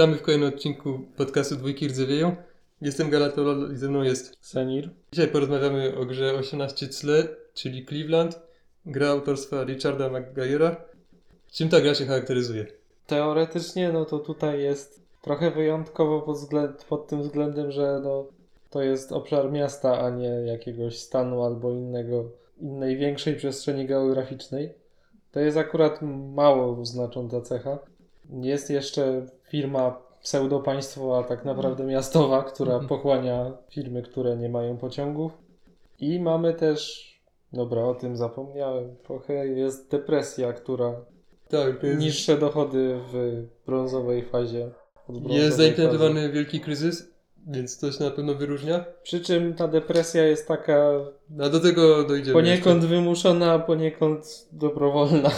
Witamy w kolejnym odcinku podcastu Dwójki Rdzewieją. Jestem Galatolol i ze mną jest. Senir. Dzisiaj porozmawiamy o grze 18 cle, czyli Cleveland. Gra autorstwa Richarda McGuire'a. Czym ta gra się charakteryzuje? Teoretycznie, no to tutaj jest trochę wyjątkowo pod, względ, pod tym względem, że no, to jest obszar miasta, a nie jakiegoś stanu albo innego, innej większej przestrzeni geograficznej. To jest akurat mało znacząca cecha. Jest jeszcze firma pseudopaństwowa, tak naprawdę miastowa, która Mhm. pochłania firmy, które nie mają pociągów. I mamy też, dobra, o tym zapomniałem trochę, jest depresja, która Tak, jest, niższe dochody w brązowej fazie. brązowej jest fazy. zaimplementowany wielki kryzys, więc to się na pewno wyróżnia. Przy czym ta depresja jest taka A do tego dojdziemy. poniekąd wymuszona, poniekąd dobrowolna.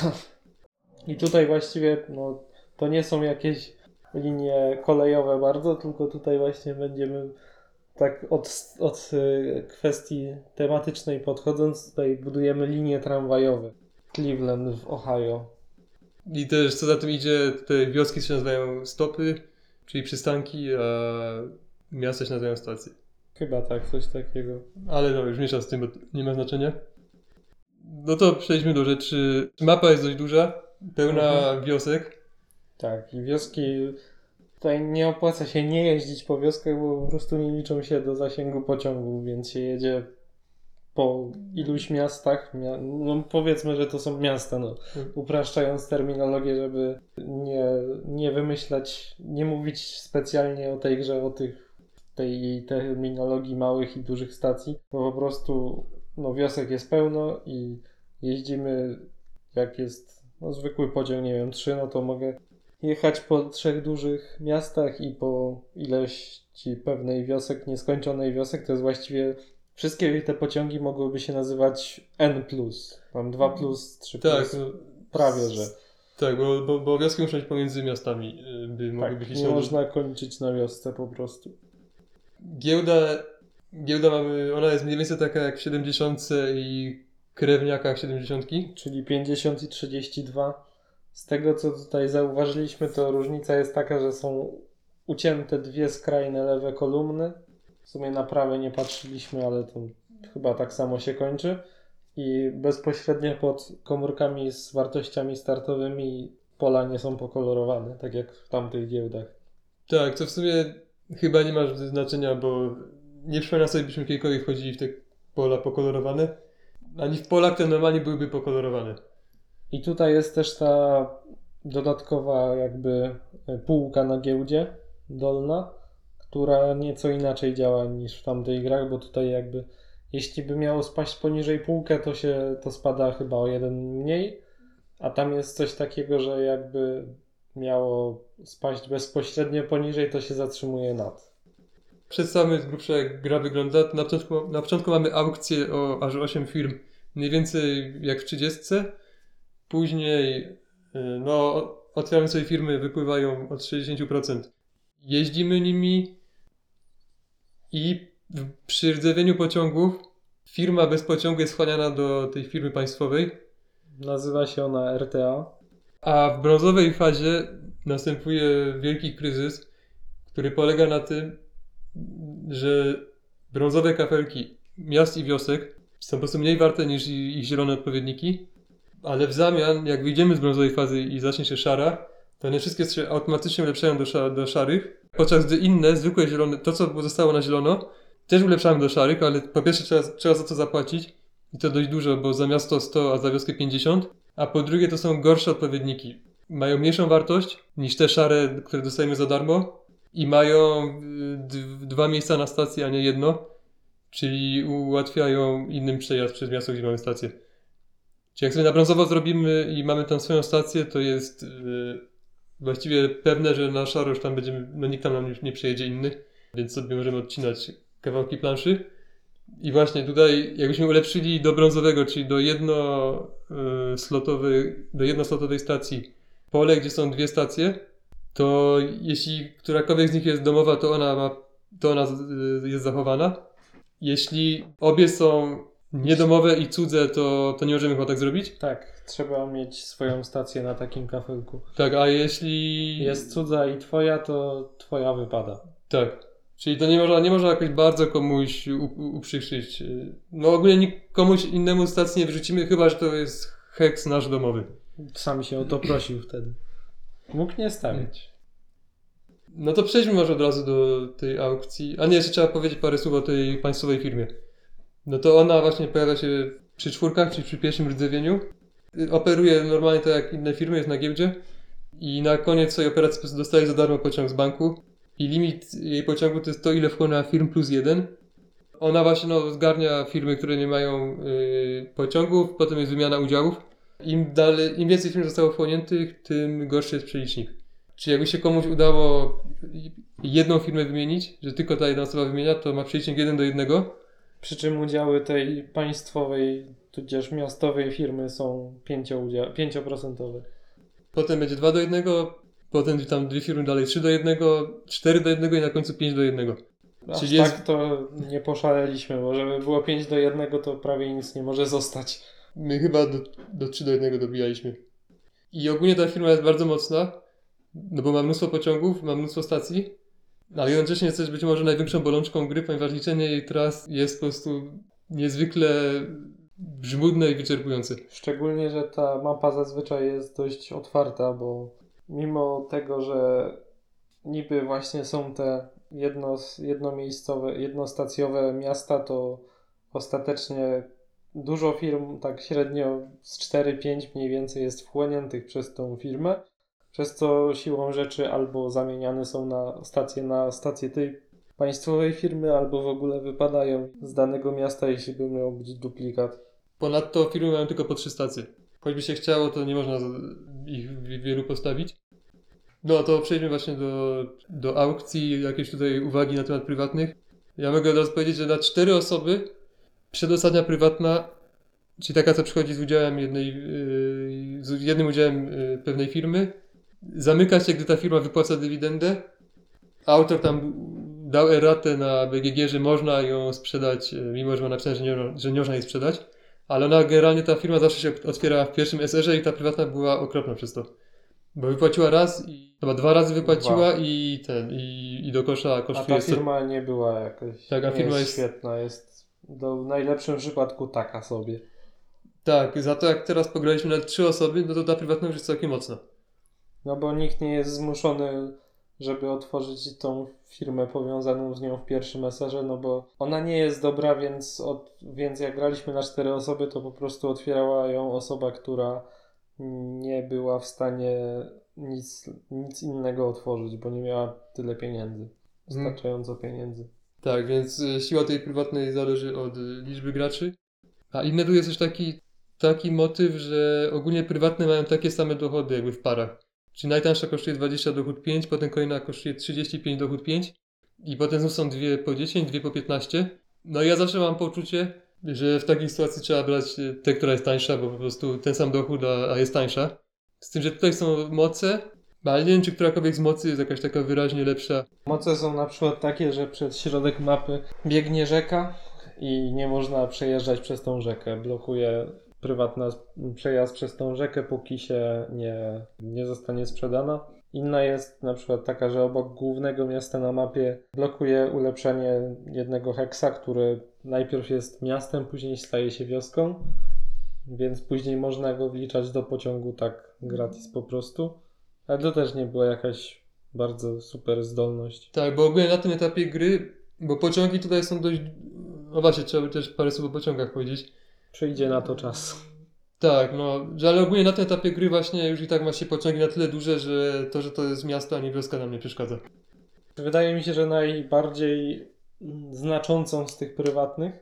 I tutaj właściwie no, to nie są jakieś linie kolejowe bardzo, tylko tutaj właśnie będziemy tak od, od y, kwestii tematycznej podchodząc, tutaj budujemy linie tramwajowe. Cleveland w Ohio. I też co za tym idzie, te wioski się nazywają stopy, czyli przystanki, a miasta się nazywają stacje. Chyba tak, coś takiego. Ale no, już mniejsza z tym, bo nie ma znaczenia. No to przejdźmy do rzeczy. Mapa jest dość duża, pełna Mhm. wiosek. Tak, i wioski. Tutaj nie opłaca się nie jeździć po wioskach, bo po prostu nie liczą się do zasięgu pociągu, więc się jedzie po iluś miastach. Mia no powiedzmy, że to są miasta, no. Mhm. Upraszczając terminologię, żeby nie, nie wymyślać, nie mówić specjalnie o tej grze, o tych, tej terminologii małych i dużych stacji, bo po prostu no, wiosek jest pełno i jeździmy jak jest no, zwykły podział, nie wiem, trzy, no to mogę jechać po trzech dużych miastach i po ilości pewnej wiosek, nieskończonej wiosek, to jest właściwie wszystkie te pociągi mogłyby się nazywać N+. Tam 2 plus, 3 Tak, plus, prawie że. tak, bo, bo, bo wioski muszą być pomiędzy miastami, y, by mogły Tak, być nie można kończyć na wiosce po prostu. Giełda, giełda mamy, ona jest mniej więcej taka jak w 70 i krewniakach 70. Czyli 50 i 32. Z tego co tutaj zauważyliśmy, to różnica jest taka, że są ucięte dwie skrajne lewe kolumny. W sumie na prawe nie patrzyliśmy, ale to chyba tak samo się kończy. I bezpośrednio pod komórkami z wartościami startowymi pola nie są pokolorowane, tak jak w tamtych giełdach. Tak, co w sumie chyba nie ma znaczenia, bo nie przypomina sobie, byśmy kiedykolwiek wchodzili w te pola pokolorowane. Ani w polach te normalnie byłyby pokolorowane. I tutaj jest też ta dodatkowa jakby e, półka na giełdzie dolna, która nieco inaczej działa niż w tamtych grach, bo tutaj jakby jeśli by miało spaść poniżej półkę, to się to spada chyba o jeden mniej, a tam jest coś takiego, że jakby miało spaść bezpośrednio poniżej, to się zatrzymuje nad. Przedstawmy z grubsza jak gra wygląda. Na początku, na początku mamy aukcję o aż 8 firm, mniej więcej jak w 30. Później y, no, otwieramy sobie firmy, wypływają od 60%. Jeździmy nimi i przy rdzewieniu pociągów firma bez pociągu jest wchłaniana do tej firmy państwowej, Nazywa się ona RTA. a w brązowej fazie następuje wielki kryzys, który polega na tym, że brązowe kafelki miast i wiosek są po prostu mniej warte niż ich zielone odpowiedniki, ale w zamian, jak wyjdziemy z brązowej fazy i zacznie się szara, to one wszystkie się automatycznie ulepszają do, sza- do szarych, podczas gdy inne, zwykłe zielone, to co zostało na zielono, też ulepszamy do szarych, ale po pierwsze trzeba, trzeba za to zapłacić i to dość dużo, bo za miasto 100, a za wioskę 50, a po drugie to są gorsze odpowiedniki. Mają mniejszą wartość niż te szare, które dostajemy za darmo i mają y, dwa miejsca na stacji, a nie jedno, czyli ułatwiają innym przejazd przez miasto, gdzie mamy stację. Czyli jak sobie na brązowo zrobimy i mamy tam swoją stację, to jest y, właściwie pewne, że na szaro już tam będziemy, no nikt tam nam już nie przejedzie inny, więc sobie możemy odcinać kawałki planszy. I właśnie tutaj, jakbyśmy ulepszyli do brązowego, czyli do jedno, y, slotowej, do jednoslotowej stacji pole, gdzie są dwie stacje, to jeśli którakolwiek z nich jest domowa, to ona ma, to ona y, jest zachowana. Jeśli obie są niedomowe i cudze, to, to nie możemy chyba tak zrobić? Tak, trzeba mieć swoją stację na takim kafelku. Tak, a jeśli... Jest cudza i twoja, to twoja wypada. Tak. Czyli to nie można, nie można jakoś bardzo komuś uprzykrzyć. No ogólnie komuś innemu stacji nie wrzucimy, chyba że to jest heks nasz domowy. Sam się o to prosił wtedy. Mógł nie stawiać. No to przejdźmy może od razu do tej aukcji. A nie, jeszcze trzeba powiedzieć parę słów o tej państwowej firmie. No to ona właśnie pojawia się przy czwórkach, czyli przy pierwszym rdzewieniu. Operuje normalnie tak jak inne firmy, jest na giełdzie. I na koniec swojej operacji dostaje za darmo pociąg z banku. I limit jej pociągu to jest to, ile wchłania firm plus jeden. Ona właśnie no, zgarnia firmy, które nie mają y, pociągów, potem jest wymiana udziałów. Im, dalej, Im więcej firm zostało wchłoniętych, tym gorszy jest przelicznik. Czy jakby się komuś udało jedną firmę wymienić, że tylko ta jedna osoba wymienia, to ma przelicznik 1 do 1. Przy czym udziały tej państwowej, tudzież miastowej firmy są 5%, 5%. Potem będzie 2 do 1, potem tam dwie firmy dalej 3 do 1, 4 do 1 i na końcu 5 do 1. Aż Czyli jest- tak to nie poszaleliśmy, bo żeby było 5 do 1, to prawie nic nie może zostać. My chyba do, do 3 do 1 dobijaliśmy. I ogólnie ta firma jest bardzo mocna, no bo ma mnóstwo pociągów, ma mnóstwo stacji, ale jednocześnie jest też być może największą bolączką gry, ponieważ liczenie jej tras jest po prostu niezwykle żmudne i wyczerpujące. Szczególnie, że ta mapa zazwyczaj jest dość otwarta, bo mimo tego, że niby właśnie są te jedno, jednomiejscowe, jednostacjowe miasta, to ostatecznie dużo firm, tak średnio z 4-5 mniej więcej jest wchłoniętych przez tą firmę, przez co siłą rzeczy albo zamieniane są na stacje, na stacje tej państwowej firmy, albo w ogóle wypadają z danego miasta, jeśli by miał być duplikat. Ponadto firmy mają tylko po trzy stacje. Choćby się chciało, to nie można ich wielu postawić. No to przejdźmy właśnie do, do aukcji, jakieś tutaj uwagi na temat prywatnych. Ja mogę od razu powiedzieć, że na cztery osoby przedostatnia prywatna, czyli taka, co przychodzi z udziałem jednej, yy, z jednym udziałem yy, pewnej firmy, zamyka się, gdy ta firma wypłaca dywidendę. Autor tam dał eratę na BGG, że można ją sprzedać, yy, mimo że ma napisane, że nie, że nie można jej sprzedać. Ale ona generalnie, ta firma zawsze się otwiera w pierwszym SR-ze i ta prywatna była okropna przez to. Bo wypłaciła raz i chyba dwa razy wypłaciła i ten, i, i do kosza A kosztuje ta 100 firma nie była jakaś. Tak, a firma jest, jest- świetna, jest do, w najlepszym przypadku taka sobie. Tak, za to jak teraz pograliśmy na trzy osoby, no to ta prywatna już jest całkiem mocna. No bo nikt nie jest zmuszony, żeby otworzyć tą firmę powiązaną z nią w pierwszym SR-ze, no bo ona nie jest dobra, więc, od, więc jak graliśmy na cztery osoby, to po prostu otwierała ją osoba, która nie była w stanie nic, nic innego otworzyć, bo nie miała tyle pieniędzy. Wystarczająco pieniędzy. Tak, więc y, siła tej prywatnej zależy od liczby graczy. A inny tu jest też taki, taki motyw, że ogólnie prywatne mają takie same dochody jakby w parach. Czyli najtańsza kosztuje 20 dochód 5, potem kolejna kosztuje 35 dochód 5 i potem znów są dwie po 10, dwie po 15. No i ja zawsze mam poczucie, że w takiej sytuacji trzeba brać y, tę, która jest tańsza, bo po prostu ten sam dochód, a, a jest tańsza. Z tym, że tutaj są moce, ale nie wiem, czy którakolwiek z mocy jest jakaś taka wyraźnie lepsza. Moce są na przykład takie, że przez środek mapy biegnie rzeka i nie można przejeżdżać przez tą rzekę. Blokuje prywatna przejazd przez tą rzekę, póki się nie, nie zostanie sprzedana. Inna jest na przykład taka, że obok głównego miasta na mapie blokuje ulepszenie jednego heksa, który najpierw jest miastem, później staje się wioską, więc później można go wliczać do pociągu tak gratis po prostu. Ale to też nie była jakaś bardzo super zdolność. Tak, bo ogólnie na tym etapie gry, bo pociągi tutaj są dość. No właśnie, trzeba by też parę słów o pociągach powiedzieć. Przyjdzie na to czas. Tak, no, ale ogólnie na tym etapie gry właśnie już i tak ma się pociągi na tyle duże, że to, że to jest miasto, a nie wioska nam nie przeszkadza. Wydaje mi się, że najbardziej znaczącą z tych prywatnych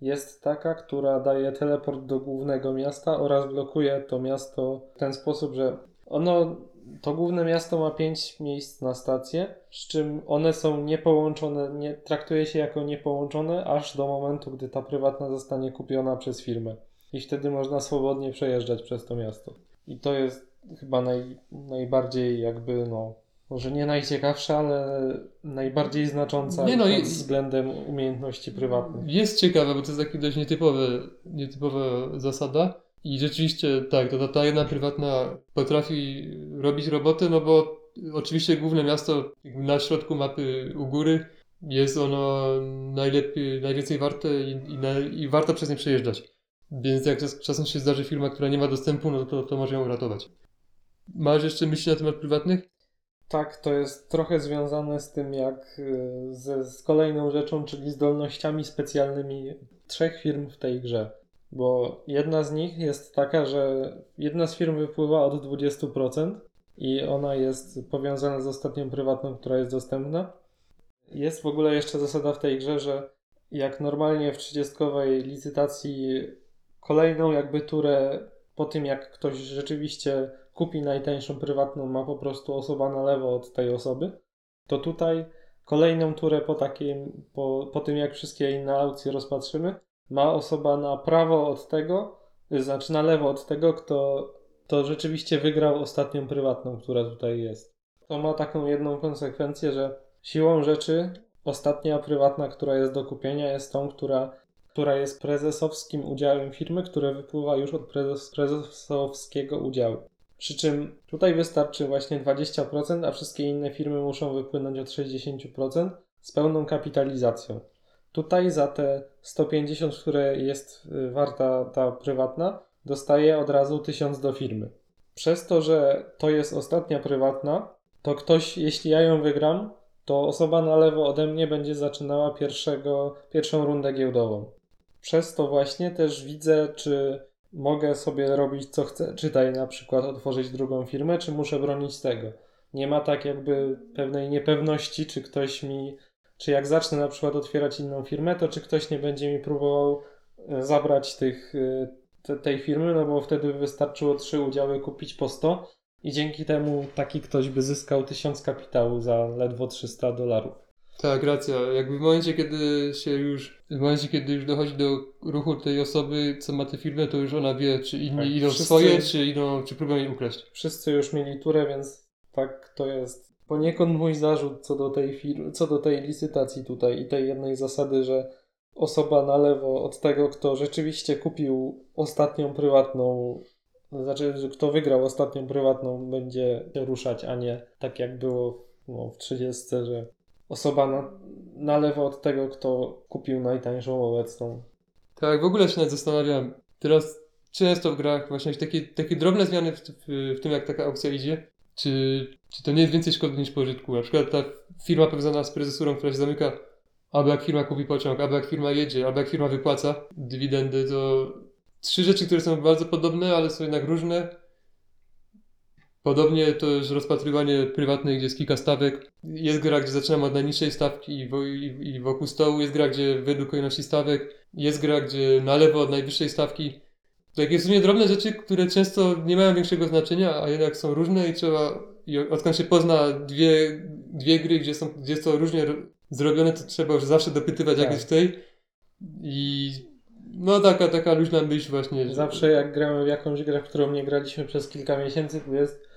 jest taka, która daje teleport do głównego miasta oraz blokuje to miasto w ten sposób, że ono, to główne miasto ma 5 miejsc na stację, przy czym one są niepołączone, nie, traktuje się jako niepołączone aż do momentu, gdy ta prywatna zostanie kupiona przez firmę. I wtedy można swobodnie przejeżdżać przez to miasto. I to jest chyba naj, najbardziej jakby no może nie najciekawsza, ale najbardziej znacząca Nie no pod względem umiejętności prywatnych. Jest ciekawe, bo to jest taki dość nietypowy, nietypowa zasada. I rzeczywiście tak, to ta, jedna prywatna potrafi robić robotę, no bo oczywiście główne miasto na środku mapy u góry jest ono najlepiej, najwięcej warte i, i, na, i warto przez nie przejeżdżać. Więc jak czas- czasem się zdarzy firma, która nie ma dostępu, no to, to może ją uratować. Masz jeszcze myśli na temat prywatnych? Tak, to jest trochę związane z tym, jak y, ze, z kolejną rzeczą, czyli zdolnościami specjalnymi trzech firm w tej grze. Bo jedna z nich jest taka, że jedna z firm wypływa od 20% i ona jest powiązana z ostatnią prywatną, która jest dostępna. Jest w ogóle jeszcze zasada w tej grze, że jak normalnie w 30 licytacji kolejną jakby turę po tym jak ktoś rzeczywiście kupi najtańszą prywatną, ma po prostu osoba na lewo od tej osoby, to tutaj kolejną turę po takim, po, po tym jak wszystkie inne aukcje rozpatrzymy, ma osoba na prawo od tego, znaczy na lewo od tego, kto to rzeczywiście wygrał ostatnią prywatną, która tutaj jest. To ma taką jedną konsekwencję, że siłą rzeczy ostatnia prywatna, która jest do kupienia, jest tą, która, która jest prezesowskim udziałem firmy, które wypływa już od prezes, prezesowskiego udziału. Przy czym tutaj wystarczy właśnie 20%, a wszystkie inne firmy muszą wypłynąć od 60% z pełną kapitalizacją. Tutaj za te 150, które jest y, warta ta prywatna, dostaje od razu 1000 do firmy. Przez to, że to jest ostatnia prywatna, to ktoś, jeśli ja ją wygram, to osoba na lewo ode mnie będzie zaczynała pierwszego, pierwszą rundę giełdową. Przez to właśnie też widzę, czy mogę sobie robić co chcę, czytaj na przykład otworzyć drugą firmę, czy muszę bronić tego. Nie ma tak jakby pewnej niepewności, czy ktoś mi, czy jak zacznę na przykład otwierać inną firmę, to czy ktoś nie będzie mi próbował e, zabrać tych, e, te, tej firmy, no bo wtedy wystarczyło trzy udziały kupić po 100 i dzięki temu taki ktoś by zyskał 1000 kapitału za ledwo 300 dolarów. Tak, racja. Jakby w momencie, kiedy się już, w momencie, kiedy już dochodzi do ruchu tej osoby, co ma tę firmę, to już ona wie, czy inni Tak, idą wszyscy- swoje, czy idą, czy próbują jej ukraść. Wszyscy już mieli turę, więc tak to jest poniekąd mój zarzut co do tej firmy, co do tej licytacji tutaj i tej jednej zasady, że osoba na lewo od tego, kto rzeczywiście kupił ostatnią prywatną, znaczy, kto wygrał ostatnią prywatną, będzie ruszać, a nie tak jak było no, w 30, że osoba na, na lewo od tego, kto kupił najtańszą obecną. Tak, w ogóle się nawet zastanawiam. Teraz często w grach właśnie takie, takie drobne zmiany w, w, w tym, jak taka aukcja idzie, czy, czy to nie jest więcej szkody niż pożytku. Na przykład ta firma powiązana z prezesurą, która się zamyka, albo jak firma kupi pociąg, albo jak firma jedzie, albo jak firma wypłaca dywidendy, to trzy rzeczy, które są bardzo podobne, ale są jednak różne. Podobnie to już rozpatrywanie prywatne, gdzie jest kilka stawek. Jest gra, gdzie zaczynamy od najniższej stawki i wokół stołu. Jest gra, gdzie według kolejności stawek. Jest gra, gdzie na lewo od najwyższej stawki. Takie w sumie drobne rzeczy, które często nie mają większego znaczenia, a jednak są różne i trzeba, i odkąd się pozna dwie, dwie gry, gdzie, są, gdzie jest to różnie ro- zrobione, to trzeba już zawsze dopytywać, jak Tak. jest w tej. I no taka, taka luźna myśl właśnie. Zawsze jak gramy w jakąś grę, w którą nie graliśmy przez kilka miesięcy, to jest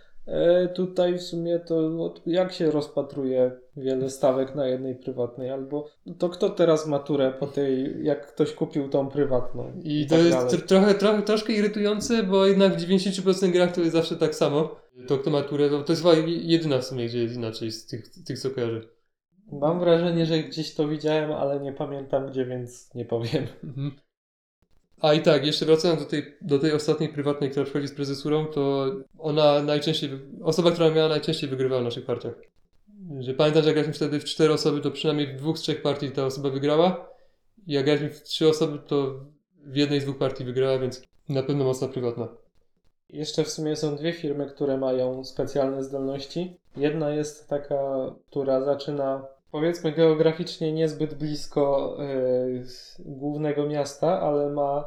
tutaj w sumie to no, jak się rozpatruje wiele stawek na jednej prywatnej, albo to kto teraz maturę po tej, jak ktoś kupił tą prywatną. I to tak jest dalej. tr- trochę, trochę, troszkę irytujące, bo jednak w 90% grach to jest zawsze tak samo. To kto ma turę, to, to jest chyba jedyna w sumie, gdzie jest inaczej z tych, tych co kojarzę. Mam wrażenie, że gdzieś to widziałem, ale nie pamiętam gdzie, więc nie powiem. Mhm. A i tak, jeszcze wracając do tej, do tej ostatniej prywatnej, która przychodzi z prezesurą, to ona najczęściej, osoba, która miała najczęściej wygrywała w naszych partiach. Że pamiętam, że jak graliśmy wtedy w cztery osoby, to przynajmniej w dwóch z trzech partii ta osoba wygrała. Jak graliśmy w trzy osoby, to w jednej z dwóch partii wygrała, więc na pewno mocna prywatna. Jeszcze w sumie są dwie firmy, które mają specjalne zdolności. Jedna jest taka, która zaczyna powiedzmy geograficznie niezbyt blisko z głównego miasta, ale ma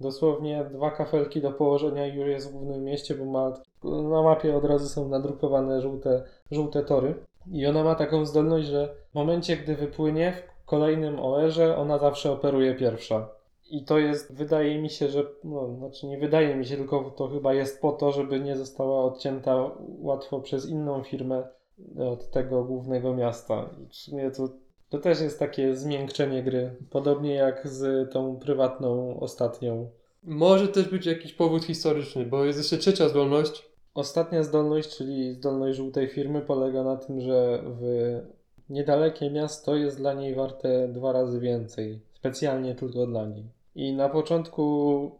dosłownie dwa kafelki do położenia i już jest w głównym mieście, bo ma na mapie od razu są nadrukowane żółte, żółte tory. I ona ma taką zdolność, że w momencie, gdy wypłynie w kolejnym OR-ze, ona zawsze operuje pierwsza. I to jest, wydaje mi się, że, no, znaczy nie wydaje mi się, tylko to chyba jest po to, żeby nie została odcięta łatwo przez inną firmę od tego głównego miasta. I w sumie to, to też jest takie zmiękczenie gry, podobnie jak z tą prywatną ostatnią. Może też być jakiś powód historyczny, bo jest jeszcze trzecia zdolność. Ostatnia zdolność, czyli zdolność żółtej firmy, polega na tym, że w niedalekie miasto jest dla niej warte dwa razy więcej. Specjalnie tylko dla niej. I na początku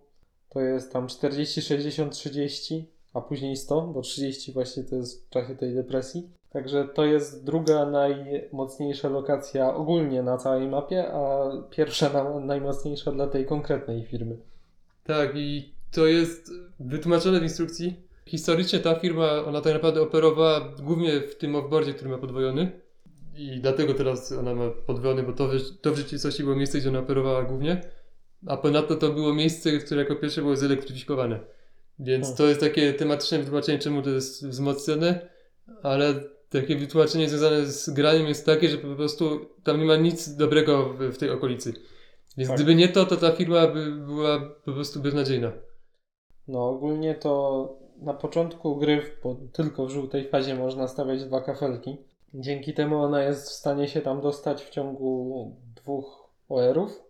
to jest tam 40, 60, 30, a później 100, bo 30 właśnie to jest w czasie tej depresji. Także to jest druga najmocniejsza lokacja ogólnie na całej mapie, a pierwsza na, najmocniejsza dla tej konkretnej firmy. Tak, i to jest wytłumaczone w instrukcji. Historycznie ta firma, ona tak naprawdę operowała głównie w tym offboardzie, który ma podwojony. I dlatego teraz ona ma podwojony, bo to, w- to w rzeczywistości było miejsce, gdzie ona operowała głównie. A ponadto to było miejsce, które jako pierwsze było zelektryfikowane. Więc Hmm. to jest takie tematyczne wytłumaczenie, czemu to jest wzmocnione, ale takie wytłumaczenie związane z graniem jest takie, że po prostu tam nie ma nic dobrego w, w tej okolicy. Więc Tak. gdyby nie to, to ta firma by była po prostu beznadziejna. No ogólnie to na początku gry, w- bo tylko w żółtej fazie można stawiać dwa kafelki. Dzięki temu ona jest w stanie się tam dostać w ciągu dwóch OR-ów.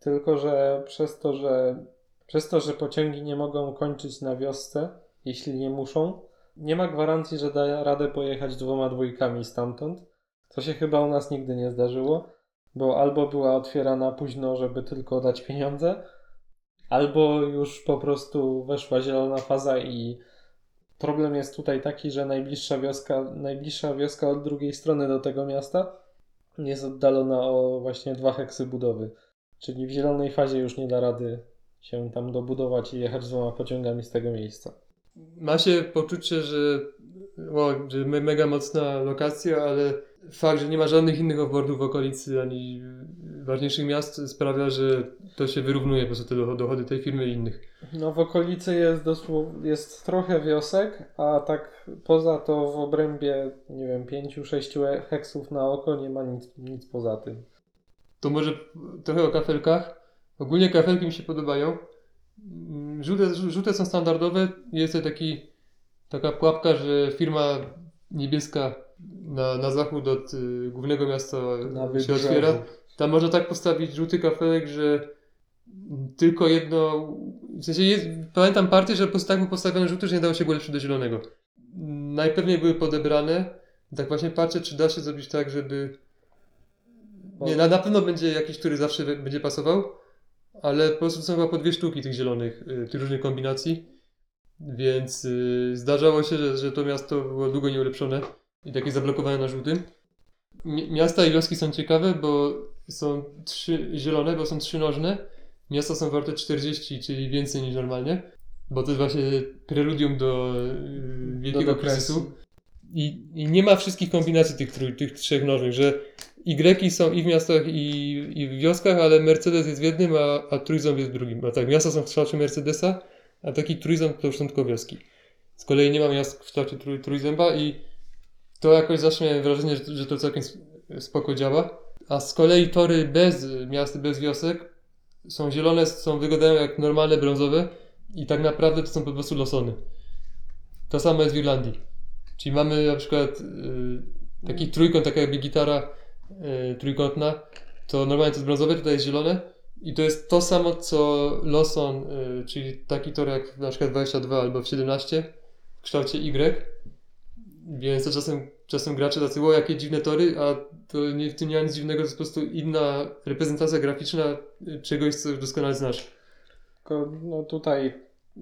Tylko, że przez to, że przez to, że pociągi nie mogą kończyć na wiosce, jeśli nie muszą, nie ma gwarancji, że da radę pojechać dwoma dwójkami stamtąd. Co się chyba u nas nigdy nie zdarzyło, bo albo była otwierana późno, żeby tylko dać pieniądze, albo już po prostu weszła zielona faza i problem jest tutaj taki, że najbliższa wioska, najbliższa wioska od drugiej strony do tego miasta jest oddalona o właśnie dwa heksy budowy. Czyli w zielonej fazie już nie da rady się tam dobudować i jechać dwoma pociągami z tego miejsca. Ma się poczucie, że, o, że me- mega mocna lokacja, ale fakt, że nie ma żadnych innych offboardów w okolicy ani ważniejszych miast sprawia, że to się wyrównuje po prostu te do- dochody tej firmy i innych. No w okolicy jest dosłownie, jest trochę wiosek, a tak poza to w obrębie, nie wiem, 5-6 heksów na oko nie ma nic, nic poza tym. To może trochę o kafelkach. Ogólnie kafelki mi się podobają. Mm, Żółte, żółte są standardowe. Jest to taki, taka pułapka, że firma niebieska na, na zachód od y, głównego miasta Na się otwiera. Tam można tak postawić żółty kafelek, że tylko jedno. W sensie jest, pamiętam partię, że po prostu tak był postawiony żółty, że nie dało się go lepszy do zielonego. Najpewniej były podebrane. Tak właśnie patrzę, czy da się zrobić tak, żeby. Nie, na, na pewno będzie jakiś, który zawsze będzie pasował, ale po prostu są chyba po dwie sztuki tych zielonych, y, tych różnych kombinacji. Więc y, zdarzało się, że, że to miasto było długo nieulepszone i takie zablokowane na żółtym. Mi- Miasta i wioski są ciekawe, bo są trzy zielone, bo są trzynożne. Miasta są warte 40, czyli więcej niż normalnie, bo to jest właśnie preludium do yy, wielkiego depresji. kryzysu. I, I nie ma wszystkich kombinacji tych, trój, tych trzech nożnych, że Y są i w miastach, i, i w wioskach, ale Mercedes jest w jednym, a, a jest w drugim. A tak, miasta są w kształcie Mercedesa, a taki trójząb to już są tylko wioski. Z kolei nie ma miast w kształcie trój, i to jakoś zawsze miałem wrażenie, że, że to całkiem spoko działa. A z kolei tory bez miast, bez wiosek są zielone, są wyglądają jak normalne brązowe i tak naprawdę to są po prostu losony. To samo jest w Irlandii. Czyli mamy na przykład y, taki trójkąt, taka jakby gitara y, trójkątna, to normalnie to jest brązowe, tutaj jest zielone i to jest to samo co Lawson, y, czyli taki tor jak na przykład 22 albo w 17 w kształcie Y. Więc to czasem, czasem gracze tacy, o jakie dziwne tory, a to nie, w nie ma nic dziwnego, to jest po prostu inna reprezentacja graficzna y, czegoś, co już doskonale znasz. Tylko no tutaj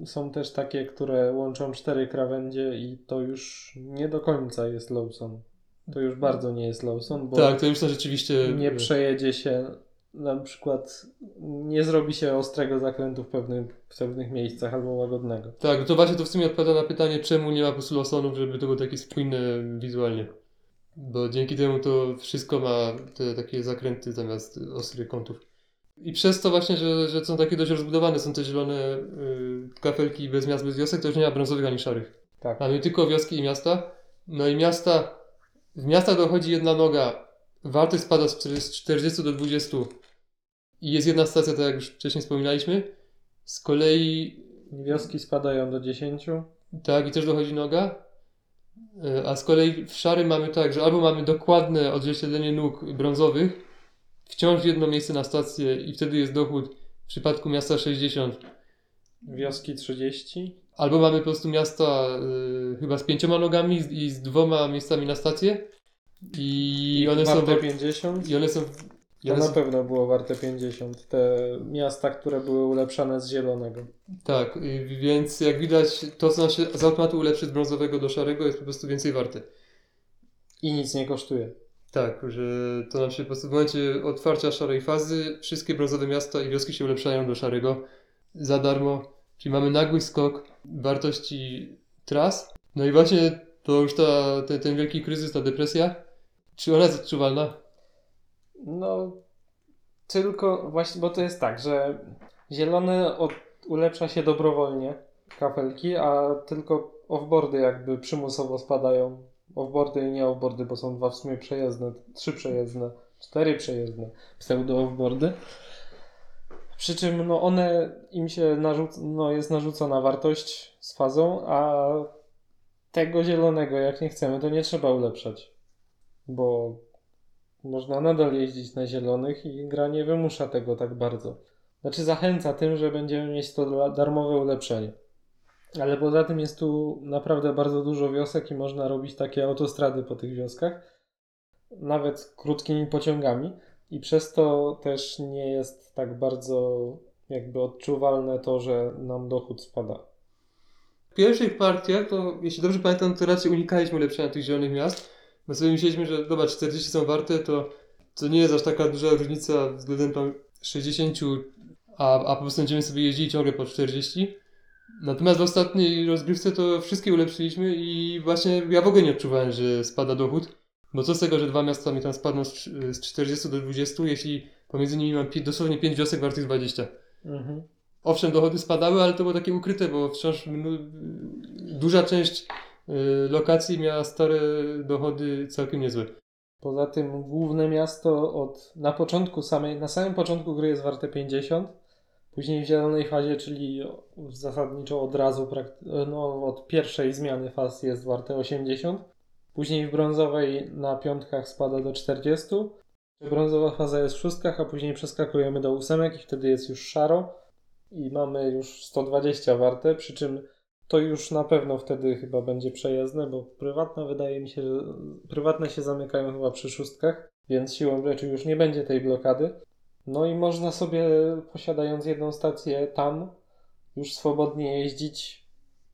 są też takie, które łączą cztery krawędzie i to już nie do końca jest Lawson. To już bardzo nie jest Lawson, bo Tak, to już są rzeczywiście... nie przejedzie się na przykład nie zrobi się ostrego zakrętu w pewnych, w pewnych miejscach albo łagodnego. Tak, to właśnie to w sumie odpowiada na pytanie, czemu nie ma po prostu losonów, żeby to było takie spójne wizualnie. Bo dzięki temu to wszystko ma te takie zakręty zamiast ostrych kątów. I przez to właśnie, że, że są takie dość rozbudowane, są te zielone y, kafelki bez miast, bez wiosek, to już nie ma brązowych ani szarych. Tak. Mamy tylko wioski i miasta. No i miasta, w miasta dochodzi jedna noga, wartość spada z 40 z 40 do 20 i jest jedna stacja, tak jak już wcześniej wspominaliśmy. Z kolei Wioski spadają do 10. tak, i też dochodzi noga. E, A z kolei w szarym mamy tak, że albo mamy dokładne odzwierciedlenie nóg brązowych, wciąż jedno miejsce na stację i wtedy jest dochód w przypadku miasta 60. Wioski 30. Albo mamy po prostu miasta y, chyba z pięcioma nogami i z dwoma miejscami na stację. I, one są. warte wa- 50. I one są. I To na pewno było warte 50. Te miasta, które były ulepszane z zielonego. tak, y, więc jak widać, to co nam się z automatu ulepszy z brązowego do szarego jest po prostu więcej warte. I nic nie kosztuje. Tak, że to nam się po prostu w momencie otwarcia szarej fazy wszystkie brązowe miasta i wioski się ulepszają do szarego za darmo. Czyli mamy nagły skok wartości tras. No i właśnie to już ta, ten, ten wielki kryzys, ta depresja, czy ona jest odczuwalna? No, tylko właśnie, bo to jest tak, że zielony od, ulepsza się dobrowolnie, kafelki, a tylko offboardy jakby przymusowo spadają. Offboardy i nie offboardy, bo są dwa w sumie przejezdne, trzy przejezdne, cztery przejezdne, pseudo offboardy. Przy czym no one, im się narzuc- no jest narzucona wartość z fazą, a tego zielonego jak nie chcemy, to nie trzeba ulepszać. Bo można nadal jeździć na zielonych i gra nie wymusza tego tak bardzo. Znaczy zachęca tym, że będziemy mieć to darmowe ulepszenie. Ale poza tym jest tu naprawdę bardzo dużo wiosek i można robić takie autostrady po tych wioskach. Nawet krótkimi pociągami. I przez to też nie jest tak bardzo jakby odczuwalne to, że nam dochód spada. W pierwszych partiach, to jeśli dobrze pamiętam, to raczej unikaliśmy ulepszenia tych zielonych miast, bo sobie myśleliśmy, że dobra, 40 są warte, to, to nie jest aż taka duża różnica względem tam 60, a, a po prostu będziemy sobie jeździli ciągle po 40. Natomiast w ostatniej rozgrywce to wszystkie ulepszyliśmy i właśnie ja w ogóle nie odczuwałem, że spada dochód, bo co z tego, że dwa miasta mi tam spadną z, z 40 do 20, jeśli pomiędzy nimi mam pi- dosłownie 5 wiosek wartych 20. Mhm. Owszem, dochody spadały, ale to było takie ukryte, bo wciąż duża część y, lokacji miała stare dochody całkiem niezłe. Poza tym główne miasto od na początku samej, na samym początku gry jest warte 50, później w zielonej fazie, czyli zasadniczo od razu, no od pierwszej zmiany faz jest warte 80, później w brązowej na piątkach spada do 40, brązowa faza jest w szóstkach, a później przeskakujemy do ósemek i wtedy jest już szaro i mamy już 120 warte, przy czym to już na pewno wtedy chyba będzie przejezdne, bo prywatne wydaje mi się, że prywatne się zamykają chyba przy szóstkach, więc siłą rzeczy już nie będzie tej blokady. No i można sobie, posiadając jedną stację tam, już swobodnie jeździć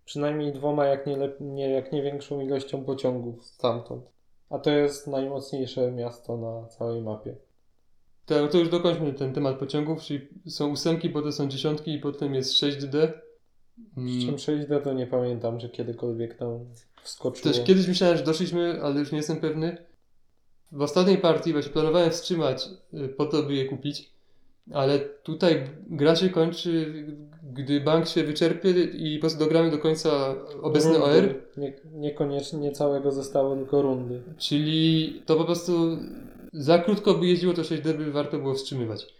przynajmniej dwoma, jak nie, lep- nie, jak nie większą ilością pociągów stamtąd. A to jest najmocniejsze miasto na całej mapie. To, to już dokończmy ten temat pociągów, czyli są ósemki, potem są dziesiątki i potem jest 6D. Przy czym 6D to nie pamiętam, że kiedykolwiek tam wskoczyło. Też kiedyś myślałem, że doszliśmy, ale już nie jestem pewny. W ostatniej partii właśnie planowałem wstrzymać y, po to, by je kupić, ale tutaj gra się kończy, gdy bank się wyczerpie i po prostu dogramy do końca obecny Rundy. OR, Nie, niekoniecznie nie całego zestawu, tylko rundy. czyli to po prostu za krótko by jeździło, to 6D by warto było wstrzymywać.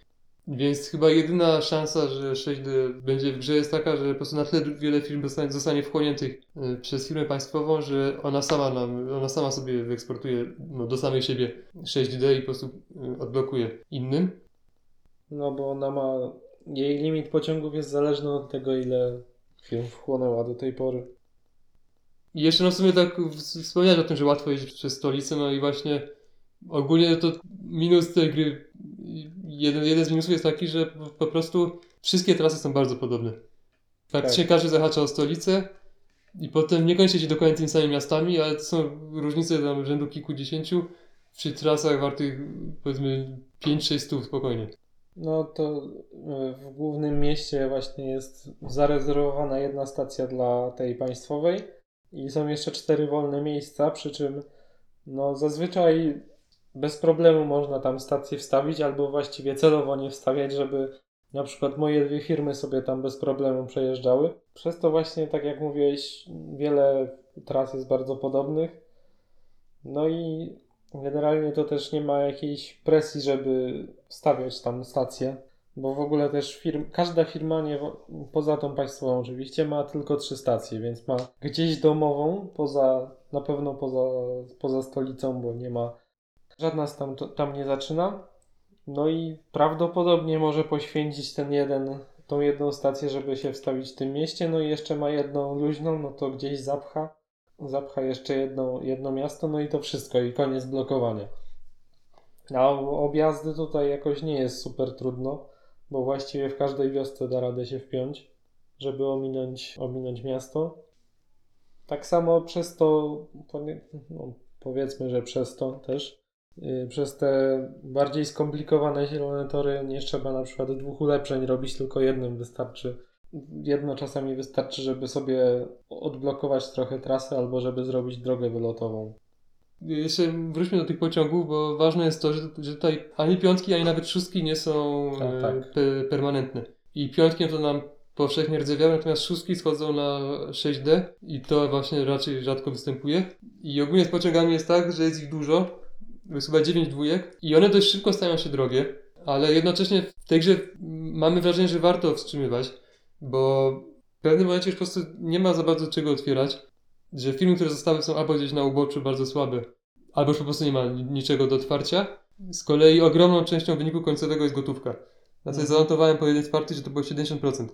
Więc chyba jedyna szansa, że 6D będzie w grze jest taka, że po prostu na tyle wiele firm zostanie, zostanie wchłoniętych y, przez firmę państwową, że ona sama nam, ona sama sobie wyeksportuje no, do samej siebie 6D i po prostu y, odblokuje innym. No bo ona ma. Jej limit pociągów jest zależny od tego, ile firm wchłonęła do tej pory. I jeszcze no w sumie tak wspomniałeś o tym, że łatwo jeździć przez stolicę, no i właśnie ogólnie to minus tej gry, jeden, jeden z minusów jest taki, że po, prostu wszystkie trasy są bardzo podobne. Praktycznie każdy zahacza o stolicę i potem niekoniecznie się dokładnie tymi samymi miastami, ale to są różnice tam rzędu kilkudziesięciu przy trasach wartych powiedzmy 5-6 stów spokojnie. No to e, w głównym mieście właśnie jest zarezerwowana jedna stacja dla tej państwowej i są jeszcze cztery wolne miejsca, przy czym no zazwyczaj bez problemu można tam stację wstawić albo właściwie celowo nie wstawiać, żeby na przykład moje dwie firmy sobie tam bez problemu przejeżdżały. Przez to właśnie, tak jak mówiłeś, wiele tras jest bardzo podobnych. No i generalnie to też nie ma jakiejś presji, żeby stawiać tam stację, bo w ogóle też firm, każda firma, nie, poza tą państwową oczywiście, ma tylko trzy stacje, więc ma gdzieś domową, poza na pewno poza, poza stolicą, bo nie ma żadna z tam, tam nie zaczyna. No i prawdopodobnie może poświęcić ten jeden, tą jedną stację, żeby się wstawić w tym mieście. No i jeszcze ma jedną luźną, no to gdzieś zapcha. Zapcha jeszcze jedno, jedno miasto, no i to wszystko, i koniec blokowania. A objazdy tutaj jakoś nie jest super trudno, bo właściwie w każdej wiosce da radę się wpiąć, żeby ominąć, ominąć miasto. Tak samo przez to, no, powiedzmy, że przez to też, yy, przez te bardziej skomplikowane zielone tory nie trzeba na przykład dwóch ulepszeń robić, tylko jednym wystarczy. Jedno czasami wystarczy, żeby sobie odblokować trochę trasę albo żeby zrobić drogę wylotową. Jeszcze wróćmy do tych pociągów, bo ważne jest to, że, że tutaj ani piątki, ani nawet szóstki nie są A, e, tak. pe, permanentne. I piątki to nam powszechnie rdzewiały, natomiast szóstki schodzą na 6D i to właśnie raczej rzadko występuje. I ogólnie z pociągami jest tak, że jest ich dużo, jest chyba 9 dwójek i one dość szybko stają się drogie, ale jednocześnie w tej grze mamy wrażenie, że warto wstrzymywać, bo w pewnym momencie już po prostu nie ma za bardzo czego otwierać, że filmy, które zostały są albo gdzieś na uboczu bardzo słabe, albo już po prostu nie ma ni- niczego do otwarcia. Z kolei ogromną częścią wyniku końcowego jest gotówka. Na co Mhm. zanotowałem po jednej partii, że to było 70%.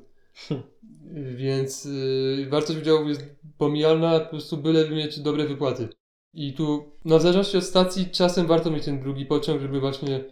Więc yy, wartość udziału jest pomijalna, po prostu byle mieć dobre wypłaty. I tu, no w zależności od stacji, czasem warto mieć ten drugi pociąg, żeby właśnie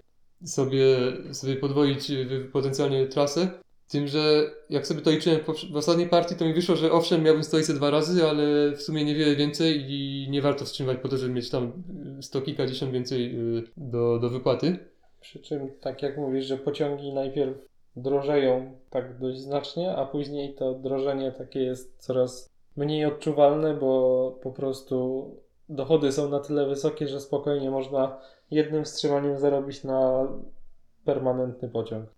sobie, sobie podwoić y, potencjalnie trasę. Tym, że jak sobie to liczyłem w, ostatniej partii, to mi wyszło, że owszem, miałbym stolicę dwa razy, ale w sumie niewiele więcej i nie warto wstrzymywać po to, żeby mieć tam y, sto kilkadziesiąt więcej y, do, do wypłaty. Przy czym, tak jak mówisz, że pociągi najpierw drożeją tak dość znacznie, a później to drożenie takie jest coraz mniej odczuwalne, bo po prostu dochody są na tyle wysokie, że spokojnie można jednym wstrzymaniem zarobić na permanentny pociąg.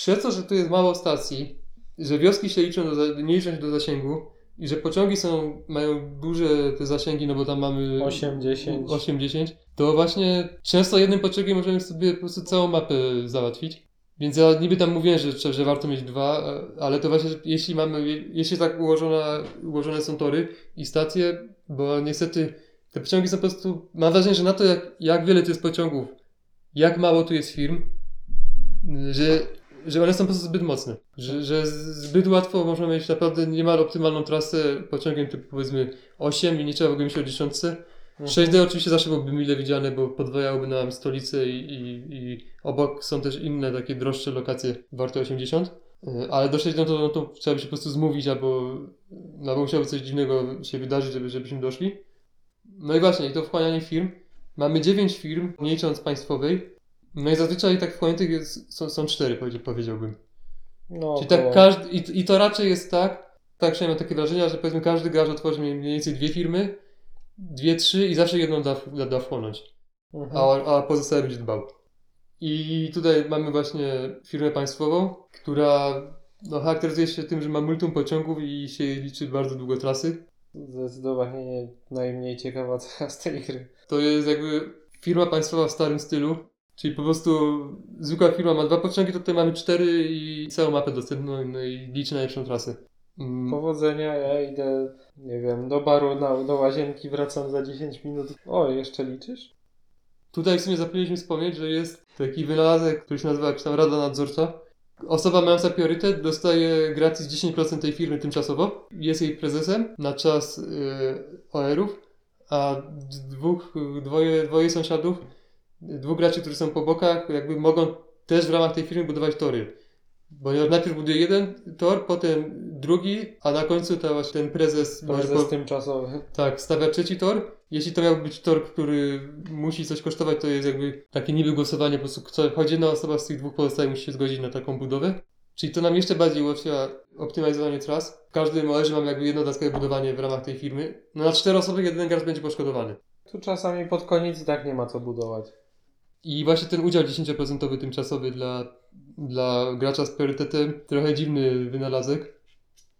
Przez to, że tu jest mało stacji, że wioski się liczą do, nie liczą się do zasięgu i że pociągi są, mają duże te zasięgi, no bo tam mamy 8, 10. 8-10, to właśnie często jednym pociągiem możemy sobie po prostu całą mapę załatwić. Więc ja niby tam mówiłem, że, że warto mieć dwa, ale to właśnie, jeśli mamy, jeśli tak ułożona, ułożone są tory i stacje, bo niestety te pociągi są po prostu, mam wrażenie, że na to jak, jak wiele tu jest pociągów, jak mało tu jest firm, że, że one są po prostu zbyt mocne. Że, że zbyt łatwo można mieć naprawdę niemal optymalną trasę pociągiem typu powiedzmy 8 i nie trzeba w ogóle myśleć o dziesiątce. Mhm. 6D oczywiście zawsze byłoby mile widziane, bo podwajałoby nam stolicę i, i, i obok są też inne takie droższe lokacje warte 80. E, Ale do 6D to, no to trzeba by się po prostu zmówić, albo, no, albo musiałoby coś dziwnego się wydarzyć, żeby, żebyśmy doszli. No i właśnie, i to wchłanianie firm. Mamy 9 firm, nie licząc państwowej. No i zazwyczaj tak wchłaniętych jest, są, są 4, powiedz- powiedziałbym. No, Czyli tak każdy, i, i to raczej jest tak, tak przynajmniej mam takie wrażenie, że powiedzmy każdy garz otworzy mniej więcej dwie firmy, dwie, trzy i zawsze jedną da, da, da wchłonąć, Mhm. a, a pozostałe będzie dbał. I tutaj mamy właśnie firmę państwową, która no, charakteryzuje się tym, że ma multum pociągów i się liczy bardzo długo trasy. Zdecydowanie najmniej ciekawa z tej gry. To jest jakby firma państwowa w starym stylu, czyli po prostu zwykła firma ma dwa pociągi, to tutaj mamy cztery i całą mapę dostępną no i liczy najlepszą trasę. Mm, Powodzenia, ja idę, nie wiem, do baru, na, do łazienki, wracam za 10 minut. O, jeszcze liczysz? Tutaj w sumie zapomnieliśmy wspomnieć, że jest taki wynalazek, który się nazywa jakaś tam Rada Nadzorcza. Osoba mająca priorytet dostaje gratis 10% tej firmy tymczasowo. Jest jej prezesem na czas yy, OR-ów, a dwóch, dwoje, dwoje sąsiadów, dwóch graczy, którzy są po bokach, jakby mogą też w ramach tej firmy budować tory. Bo najpierw buduje jeden tor, potem drugi, a na końcu to właśnie ten prezes, Prezes po- tymczasowy. tak, stawia trzeci tor. Jeśli to miałby być tor, który musi coś kosztować, to jest jakby takie niby głosowanie, po prostu kto, choć jedna osoba z tych dwóch pozostałych musi się zgodzić na taką budowę. Czyli to nam jeszcze bardziej ułatwia optymalizowanie tras. W każdym OR mamy jakby jedno dodatkowe budowanie w ramach tej firmy. No na cztery osoby jeden gracz będzie poszkodowany. Tu czasami pod koniec i tak nie ma co budować. I właśnie ten udział 10% tymczasowy dla, dla gracza z priorytetem, trochę dziwny wynalazek.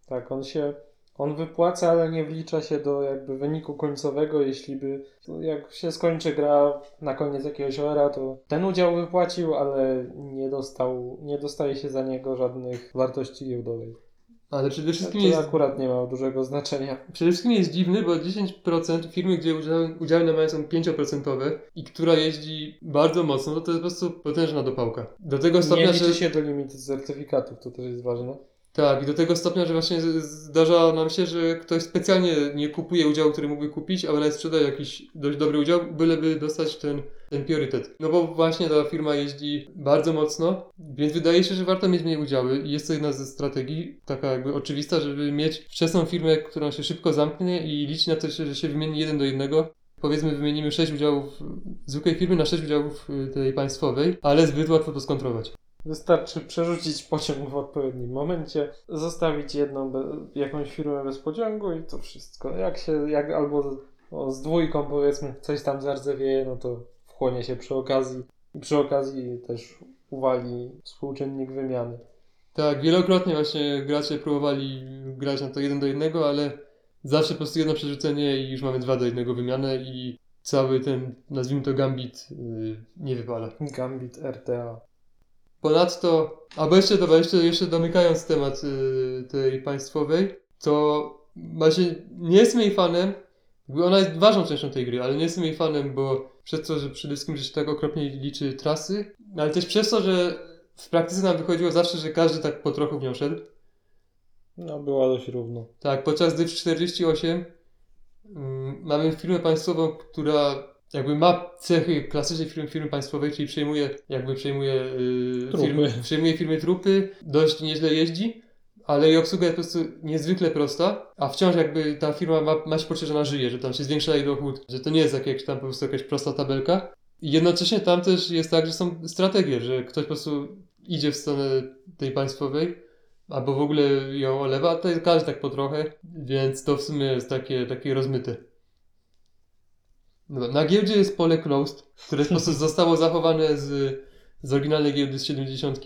Tak, on się, on wypłaca, ale nie wlicza się do jakby wyniku końcowego, jeśli by, jak się skończy gra na koniec jakiegoś OR-a, to ten udział wypłacił, ale nie dostał, nie dostaje się za niego żadnych wartości giełdowej. Ale przede wszystkim To jest, akurat nie ma dużego znaczenia. przede wszystkim jest dziwny, bo 10% firmy, gdzie udziały, udziały na mają są 5% i która jeździ bardzo mocno, to to jest po prostu potężna dopałka. Do tego Nie stopnia, liczy że... się do limitu certyfikatów, to też jest ważne. Tak, i do tego stopnia, że właśnie zdarza nam się, że ktoś specjalnie nie kupuje udziału, który mógłby kupić, ale sprzedaje jakiś dość dobry udział, byleby dostać ten, ten priorytet. No bo właśnie ta firma jeździ bardzo mocno, więc wydaje się, że warto mieć mniej udziały jest to jedna ze strategii, taka jakby oczywista, żeby mieć wczesną firmę, która się szybko zamknie i liczyć na to, że się wymieni jeden do jednego. Powiedzmy, wymienimy 6 udziałów zwykłej firmy na 6 udziałów y, tej państwowej, ale zbyt łatwo to skontrować. Wystarczy przerzucić pociąg w odpowiednim momencie, zostawić jedną jakąś firmę bez pociągu i to wszystko. Jak się, jak albo z dwójką powiedzmy coś tam zardzewieje, no to wchłonie się przy okazji i przy okazji też uwali współczynnik wymiany. Tak, wielokrotnie właśnie gracze próbowali grać na to jeden do jednego, ale zawsze po prostu jedno przerzucenie i już mamy dwa do jednego wymianę i cały ten, nazwijmy to gambit, yy, nie wypala. Gambit RTA. Ponadto, albo jeszcze, dobra, jeszcze, jeszcze domykając temat yy, tej państwowej, to właśnie nie jestem jej fanem, ona jest ważną częścią tej gry, ale nie jestem jej fanem, bo przez to, że przede wszystkim, że się tak okropnie liczy trasy, ale też przez to, że w praktyce nam wychodziło zawsze, że każdy tak po trochu w nią szedł. No była dość równo. Tak, podczas gdy w 48 mm, mamy firmę państwową, która jakby ma cechy klasycznej firmy, firmy państwowej, czyli przejmuje, jakby przejmuje, yy, firmy, przejmuje firmy trupy, dość nieźle jeździ, ale jej obsługa jest po prostu niezwykle prosta, a wciąż jakby ta firma ma, ma się poczucie, że ona żyje, że tam się zwiększa jej dochód, że to nie jest jak, jak tam po prostu jakaś prosta tabelka. I jednocześnie tam też jest tak, że są strategie, że ktoś po prostu idzie w stronę tej państwowej, albo w ogóle ją olewa, to jest każdy tak po trochę, więc to w sumie jest takie, takie rozmyte. Dobra, Na giełdzie jest pole closed, które po prostu zostało zachowane z, z oryginalnej giełdy z 70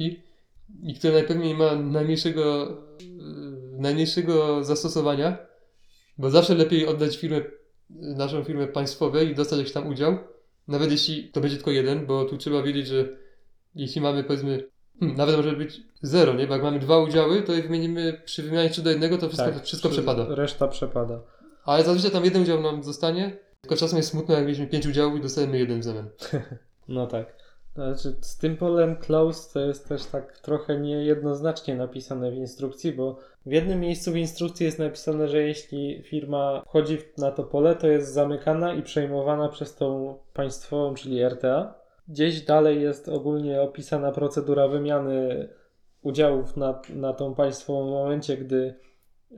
i które najpewniej nie ma najmniejszego, yy, najmniejszego zastosowania, bo zawsze lepiej oddać firmę, naszą firmę państwowej i dostać jakiś tam udział, nawet jeśli to będzie tylko jeden, bo tu trzeba wiedzieć, że jeśli mamy powiedzmy Hmm, nawet może być zero, nie? Bo jak mamy dwa udziały, to jak wymienimy przy wymianie 3 do 1, to wszystko, wszystko przy- przepada. Reszta przepada. Ale zazwyczaj tam jeden udział nam zostanie, tylko czasem jest smutno, jak mieliśmy pięć udziałów i dostajemy jeden w zamian. No tak. Znaczy, z tym polem close to jest też tak trochę niejednoznacznie napisane w instrukcji, bo w jednym miejscu w instrukcji jest napisane, że jeśli firma wchodzi na to pole, to jest zamykana i przejmowana przez tą państwową, czyli RTA. Gdzieś dalej jest ogólnie opisana procedura wymiany udziałów na, na tą państwową w momencie, gdy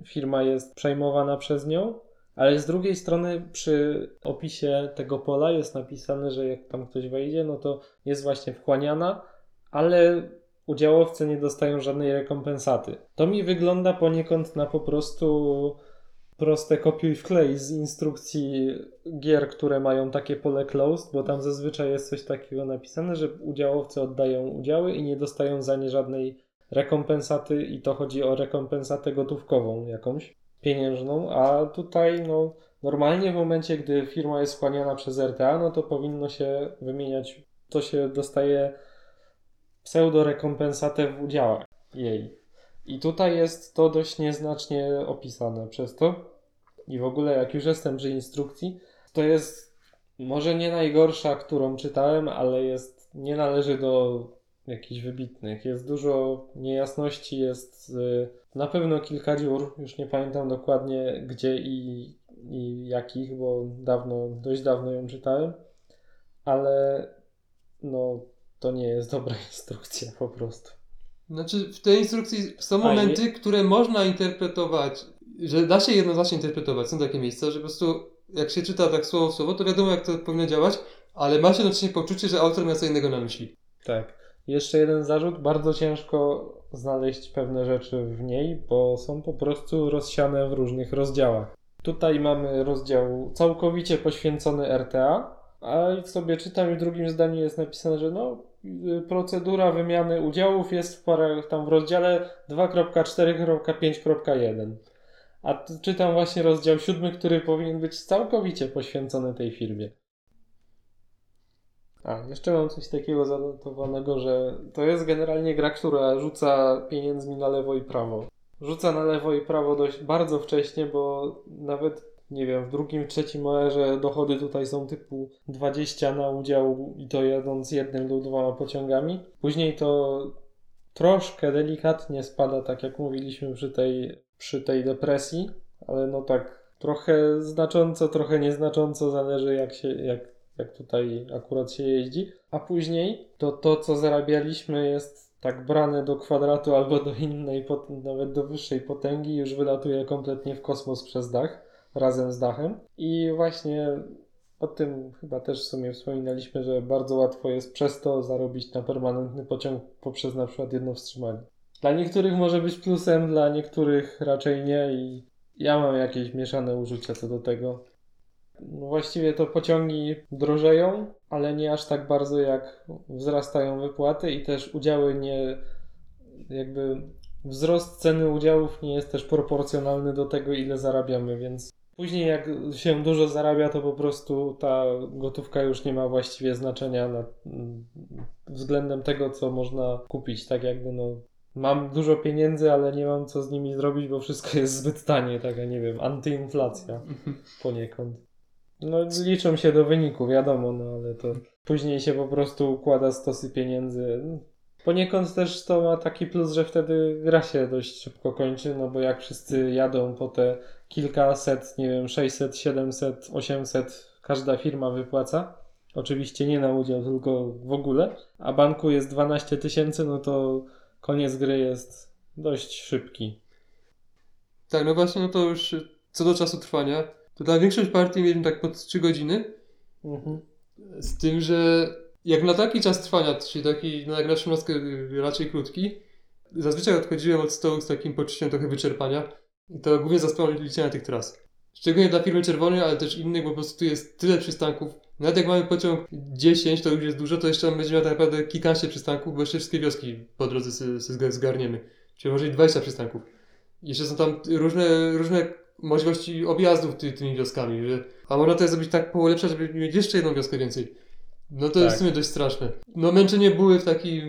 firma jest przejmowana przez nią. Ale z drugiej strony przy opisie tego pola jest napisane, że jak tam ktoś wejdzie, no to jest właśnie wchłaniana, ale udziałowcy nie dostają żadnej rekompensaty. To mi wygląda poniekąd na po prostu proste kopiuj wklej z instrukcji gier, które mają takie pole closed, bo tam zazwyczaj jest coś takiego napisane, że udziałowcy oddają udziały i nie dostają za nie żadnej rekompensaty i to chodzi o rekompensatę gotówkową jakąś, pieniężną, a tutaj no normalnie w momencie, gdy firma jest wchłaniana przez RTA, no to powinno się wymieniać, to się dostaje pseudorekompensatę w udziałach jej. I tutaj jest to dość nieznacznie opisane przez to. I w ogóle jak już jestem przy instrukcji, to jest może nie najgorsza, którą czytałem, ale jest, nie należy do jakichś wybitnych. Jest dużo niejasności, jest y, na pewno kilka dziur, już nie pamiętam dokładnie gdzie i, i jakich, bo dawno, dość dawno ją czytałem, ale no to nie jest dobra instrukcja po prostu. Znaczy, w tej instrukcji są momenty, które można interpretować, że da się jednoznacznie interpretować. Są takie miejsca, że po prostu jak się czyta tak słowo w słowo, to wiadomo jak to powinno działać, ale ma się jednocześnie poczucie, że autor miał co innego na myśli. Tak. Jeszcze jeden zarzut. Bardzo ciężko znaleźć pewne rzeczy w niej, bo są po prostu rozsiane w różnych rozdziałach. Tutaj mamy rozdział całkowicie poświęcony RTA, a sobie czytam i w drugim zdaniu jest napisane, że no, procedura wymiany udziałów jest w parach, tam w rozdziale 2.4.5.1. A czytam właśnie rozdział siódmy, który powinien być całkowicie poświęcony tej firmie. A, jeszcze mam coś takiego zanotowanego, że to jest generalnie gra, która rzuca pieniędzmi na lewo i prawo. rzuca na lewo i prawo dość bardzo wcześnie, bo nawet nie wiem, w drugim, trzecim OR-ze dochody tutaj są typu 20 na udział i to jadąc jednym lub dwoma pociągami. Później to troszkę delikatnie spada, tak jak mówiliśmy przy tej, przy tej depresji, ale no tak trochę znacząco, trochę nieznacząco, zależy jak się, jak, jak tutaj akurat się jeździ. A później to to, co zarabialiśmy jest tak brane do kwadratu albo do innej, nawet do wyższej potęgi, już wylatuje kompletnie w kosmos przez dach, razem z dachem. I właśnie o tym chyba też w sumie wspominaliśmy, że bardzo łatwo jest przez to zarobić na permanentny pociąg poprzez na przykład jedno wstrzymanie. Dla niektórych może być plusem, dla niektórych raczej nie i ja mam jakieś mieszane uczucia co do tego. Właściwie to pociągi drożeją, ale nie aż tak bardzo jak wzrastają wypłaty i też udziały nie jakby wzrost ceny udziałów nie jest też proporcjonalny do tego ile zarabiamy, więc później jak się dużo zarabia to po prostu ta gotówka już nie ma właściwie znaczenia nad, względem tego co można kupić, tak jakby no mam dużo pieniędzy, ale nie mam co z nimi zrobić, bo wszystko jest zbyt tanie, taka nie wiem, antyinflacja poniekąd. No liczą się do wyniku, wiadomo, no ale to później się po prostu układa stosy pieniędzy. Poniekąd też to ma taki plus, że wtedy gra się dość szybko kończy, no bo jak wszyscy jadą po te kilkaset, nie wiem, 600, 700, 800 każda firma wypłaca. Oczywiście nie na udział, tylko w ogóle. A banku jest 12 tysięcy, no to koniec gry jest dość szybki. Tak, no właśnie, no to już co do czasu trwania, to dla większość partii mieliśmy tak pod 3 godziny, Mhm. z tym, że jak na taki czas trwania, czyli taki no na 13 raczej krótki, zazwyczaj odchodziłem od stołu z takim poczuciem trochę wyczerpania i to głównie za sprawą liczenia tych tras. Szczególnie dla firmy czerwonej, ale też innych, bo po prostu tu jest tyle przystanków. Nawet jak mamy pociąg 10, to już jest dużo, to jeszcze będziemy miał tak naprawdę kilkanaście przystanków, bo jeszcze wszystkie wioski po drodze sobie zgarniemy. Czyli może i 20 przystanków. Jeszcze są tam różne, różne możliwości objazdów ty, tymi wioskami, że, a można to jest zrobić tak polepszać, żeby mieć jeszcze jedną wioskę więcej. No to jest Tak. w sumie dość straszne. No męczenie były w takim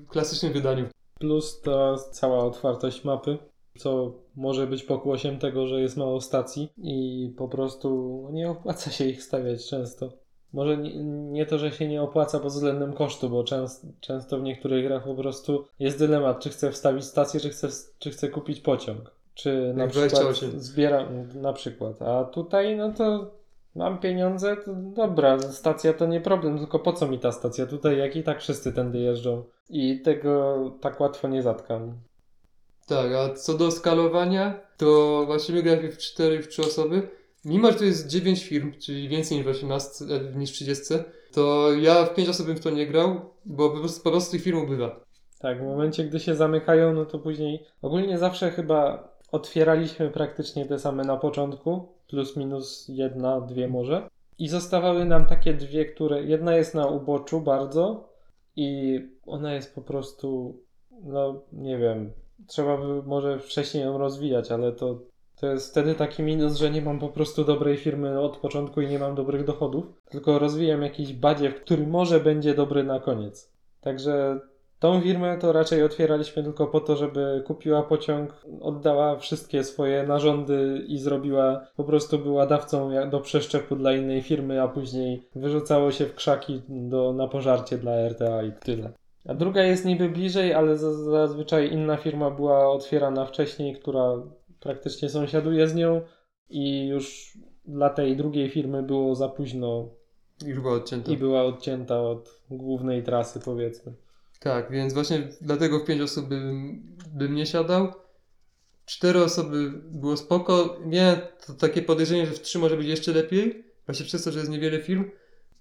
yy, klasycznym wydaniu. Plus ta cała otwartość mapy, co może być pokłosiem tego, że jest mało stacji i po prostu nie opłaca się ich stawiać często. Może nie, nie to, że się nie opłaca pod względem kosztu, bo częst, często w niektórych grach po prostu jest dylemat, czy chcę wstawić stację, czy chcę, czy chcę kupić pociąg. Czy na przykład 28. zbieram, na przykład. A tutaj, no to mam pieniądze, to dobra, stacja to nie problem, tylko po co mi ta stacja tutaj, jak i tak wszyscy tędy jeżdżą. I tego tak łatwo nie zatkam. Tak, a co do skalowania, to właśnie my gramy w 4 w 3 osoby. Mimo, że to jest 9 firm, czyli więcej niż w 18, e, niż w 30, to ja w 5 osób bym w to nie grał, bo po prostu, po prostu tych firm ubywa. Tak, w momencie, gdy się zamykają, no to później ogólnie zawsze chyba otwieraliśmy praktycznie te same na początku, plus minus jedna, dwie może. I zostawały nam takie dwie, które. Jedna jest na uboczu bardzo i ona jest po prostu. No, nie wiem. Trzeba by może wcześniej ją rozwijać, ale to, to jest wtedy taki minus, że nie mam po prostu dobrej firmy od początku i nie mam dobrych dochodów. Tylko rozwijam jakiś badziew, który może będzie dobry na koniec. Także Tą firmę to raczej otwieraliśmy tylko po to, żeby kupiła pociąg, oddała wszystkie swoje narządy i zrobiła, po prostu była dawcą do przeszczepu dla innej firmy, a później wyrzucało się w krzaki do, na pożarcie dla RTA i tyle. A druga jest niby bliżej, ale za- zazwyczaj inna firma była otwierana wcześniej, która praktycznie sąsiaduje z nią i już dla tej drugiej firmy było za późno Już była odcięta. i była odcięta od głównej trasy, powiedzmy. Tak, więc właśnie dlatego w 5 osób bym, bym nie siadał. 4 osoby było spoko. Miałem to takie podejrzenie, że w 3 może być jeszcze lepiej. Właśnie przez to, że jest niewiele firm.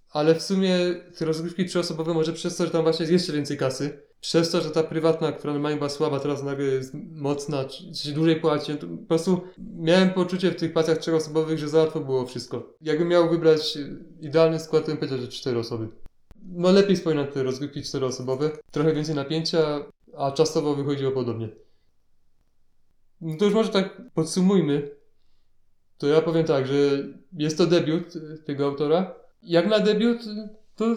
Ale w sumie te rozgrywki trzyosobowe może przez to, że tam właśnie jest jeszcze więcej kasy. Przez to, że ta prywatna, która normalnie była słaba, teraz nagle jest mocna, czy, się dłużej płaci. To po prostu miałem poczucie w tych płacach trzyosobowych, że za łatwo było wszystko. Jakbym miał wybrać idealny skład, to bym powiedział, że 4 osoby. No lepiej wspominam te rozgrywki czteroosobowe. Trochę więcej napięcia, a czasowo wychodziło podobnie. No to już może tak podsumujmy. To ja powiem tak, że jest to debiut y, tego autora. Jak na debiut, to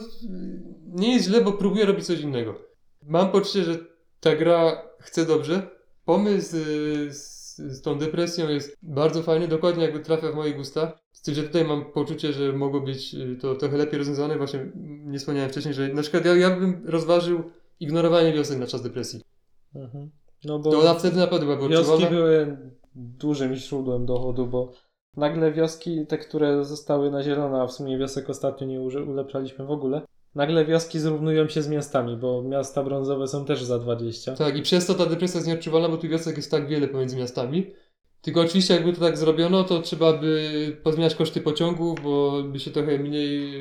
nie jest źle, bo próbuje robić coś innego. Mam poczucie, że ta gra chce dobrze pomysł y, z, z tą depresją jest bardzo fajny, dokładnie jakby trafia w moje gusta. Z tym, że tutaj mam poczucie, że mogło być y, to trochę lepiej rozwiązane. Właśnie nie wspomniałem wcześniej, że na przykład ja, ja bym rozważył ignorowanie wiosek na czas depresji. Mhm. No bo To ona wtedy naprawdę byłaby wioski odczuwalna. były dużym źródłem dochodu, bo nagle wioski, te, które zostały na zielono, a w sumie wiosek ostatnio nie ulepszaliśmy w ogóle, nagle wioski zrównują się z miastami, bo miasta brązowe są też za 20. Tak, i przez to ta depresja jest nieodczuwalna, bo tych wiosek jest tak wiele pomiędzy miastami. Tylko oczywiście jakby to tak zrobiono, to trzeba by pozmieniać koszty pociągów, bo by się trochę mniej,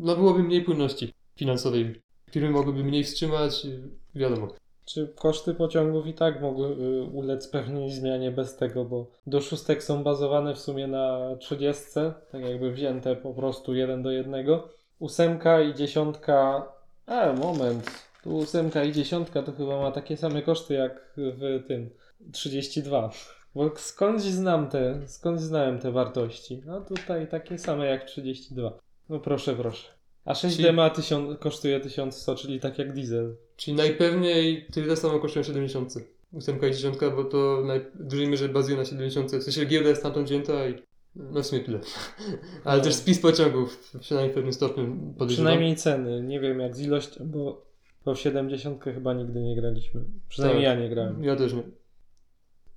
no byłoby mniej płynności finansowej. Firmy mogłyby mniej wstrzymać, wiadomo. Czy koszty pociągów i tak mogły y, ulec pewnej zmianie bez tego, bo do szóstek są bazowane w sumie na 30, tak jakby wzięte po prostu jeden do jednego. Ósemka i dziesiątka. A, moment. Tu ósemka i dziesiątka to chyba ma takie same koszty jak w tym 32. Bo skądś znam te, skądś znałem te wartości. No tutaj takie same jak 32. No proszę, proszę. A 6D Czyli- ma 1000, kosztuje 1100, czyli tak jak diesel. Czyli najpewniej tyle samo kosztują 70. Ósemka i dziesiątka, bo to naj... w dużej mierze bazuje na 70. W sensie giełda jest stamtąd wzięta i no w sumie tyle. Ale No. też spis pociągów, przynajmniej w pewnym stopniu podejrzewam. Przynajmniej ceny. Nie wiem jak z ilością, bo, w 70 chyba nigdy nie graliśmy. Przynajmniej Tak. ja nie grałem. Ja też nie.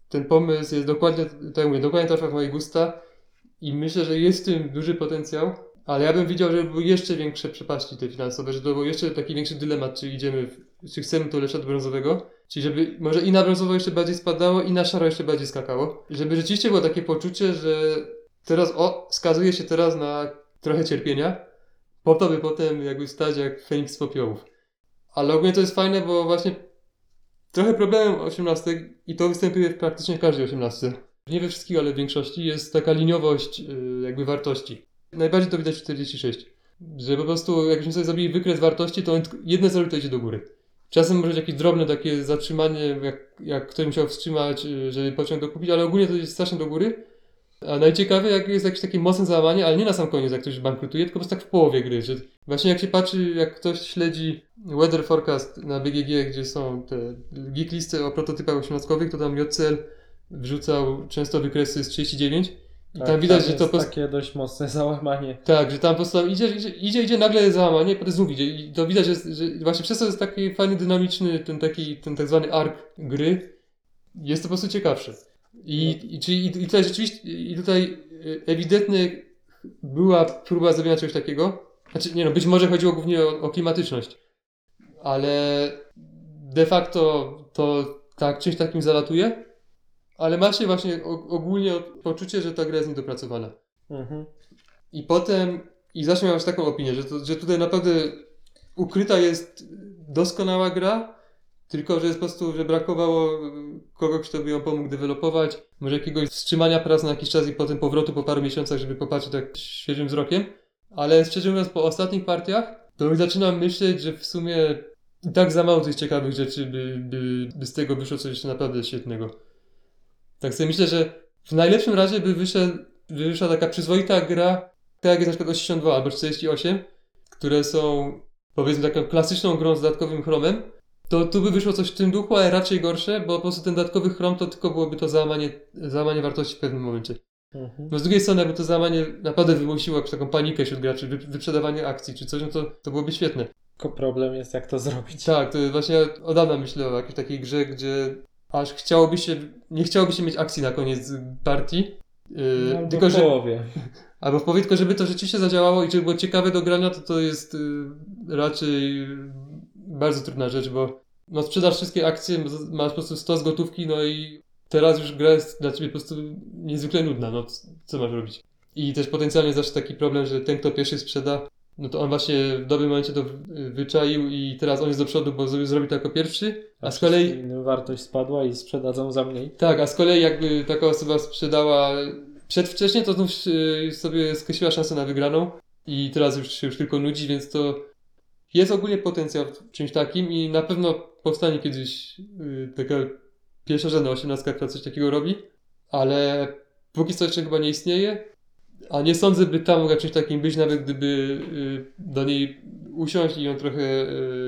Ten pomysł jest dokładnie, tak jak mówię, dokładnie trafia w moje gusta i myślę, że jest w tym duży potencjał, ale ja bym widział, że były jeszcze większe przepaści te finansowe, że to był jeszcze taki większy dylemat, czy idziemy, w, czy chcemy to lepsze od brązowego, czyli żeby może i na brązowo jeszcze bardziej spadało i na szaro jeszcze bardziej skakało. Żeby rzeczywiście było takie poczucie, że teraz, o, skazuje się teraz na trochę cierpienia, po to by potem jakby stać jak Feniks z popiołów. Ale ogólnie to jest fajne, bo właśnie Trochę problemem osiemnastek, i to występuje w praktycznie każdej osiemnastce, nie we wszystkich, ale w większości, jest taka liniowość yy, jakby wartości. Najbardziej to widać w 46. Że po prostu jakbyśmy sobie zrobili wykres wartości, to jedne zero to idzie do góry. Czasem może jakieś drobne takie zatrzymanie, jak, jak ktoś musiał wstrzymać, yy, żeby pociąg dokupić, ale ogólnie to jest strasznie do góry. A najciekawe, jak jest jakieś takie mocne załamanie, ale nie na sam koniec, jak ktoś bankrutuje, tylko po prostu tak w połowie gry, że właśnie jak się patrzy, jak ktoś śledzi weather forecast na BGG, gdzie są te geek listy o prototypach osiemnastkowych, to tam JCL wrzucał często wykresy z 39 i Tak, tam widać, że jest to po, takie dość mocne załamanie. tak, że tam po prostu tam idzie, idzie, idzie, idzie nagle załamanie, potem znów idzie i to widać, że, że właśnie przez to jest taki fajny, dynamiczny ten taki, ten tak zwany ark gry, jest to po prostu ciekawsze. I, i, czyli, i, tutaj rzeczywiście, i tutaj y, ewidentnie była próba zrobienia czegoś takiego, znaczy nie no, być może chodziło głównie o, o klimatyczność, ale de facto to tak, czymś takim zalatuje, ale ma się właśnie ogólnie poczucie, że ta gra jest niedopracowana. Mhm. I potem, i zawsze miałem taką opinię, że, to, że tutaj naprawdę ukryta jest doskonała gra, tylko że jest po prostu, że brakowało kogoś, kto by ją pomógł dewelopować, może jakiegoś wstrzymania prac na jakiś czas i potem powrotu po paru miesiącach, żeby popatrzeć tak świeżym wzrokiem. Ale szczerze mówiąc, po ostatnich partiach, to już zaczynam myśleć, że w sumie i tak za mało tych ciekawych rzeczy, by, by, by z tego wyszło coś naprawdę świetnego. Tak sobie myślę, że w najlepszym razie by, wyszedł, by wyszła taka przyzwoita gra, tak jak jest na przykład 82 albo 48, które są powiedzmy taką klasyczną grą z dodatkowym chromem, to tu by wyszło coś w tym duchu, ale raczej gorsze, bo po prostu ten dodatkowy chrom to tylko byłoby to załamanie, załamanie wartości w pewnym momencie. Mhm. No z drugiej strony, jakby to załamanie naprawdę wymusiło jakąś taką panikę wśród graczy, wy, wyprzedawanie akcji czy coś, no to, to byłoby świetne. Tylko problem jest jak to zrobić. Tak, to właśnie od dawna myślę o jakiejś takiej grze, gdzie aż chciałoby się, nie chciałoby się mieć akcji na koniec partii, yy, Albo tylko w że, połowie. albo w połowie, tylko żeby to rzeczywiście zadziałało i żeby było ciekawe do grania, to to jest yy, raczej bardzo trudna rzecz, bo no sprzedasz wszystkie akcje, masz po prostu 100 z gotówki, no i teraz już gra jest dla ciebie po prostu niezwykle nudna, no co masz robić? I też potencjalnie zawsze taki problem, że ten, kto pierwszy sprzeda, no to on właśnie w dobrym momencie to wyczaił i teraz on jest do przodu, bo zrobił zrobi to jako pierwszy, a z kolei wartość spadła i sprzedadzą za mniej. tak, a z kolei jakby taka osoba sprzedała przedwcześnie, to znów y, sobie skreśliła szansę na wygraną i teraz już się już tylko nudzi, więc to jest ogólnie potencjał w czymś takim i na pewno powstanie kiedyś y, taka pierwszorzędna osiemnastka, która coś takiego robi, ale póki co jeszcze chyba nie istnieje, a nie sądzę, by tam mogła czymś takim być, nawet gdyby y, do niej usiąść i ją trochę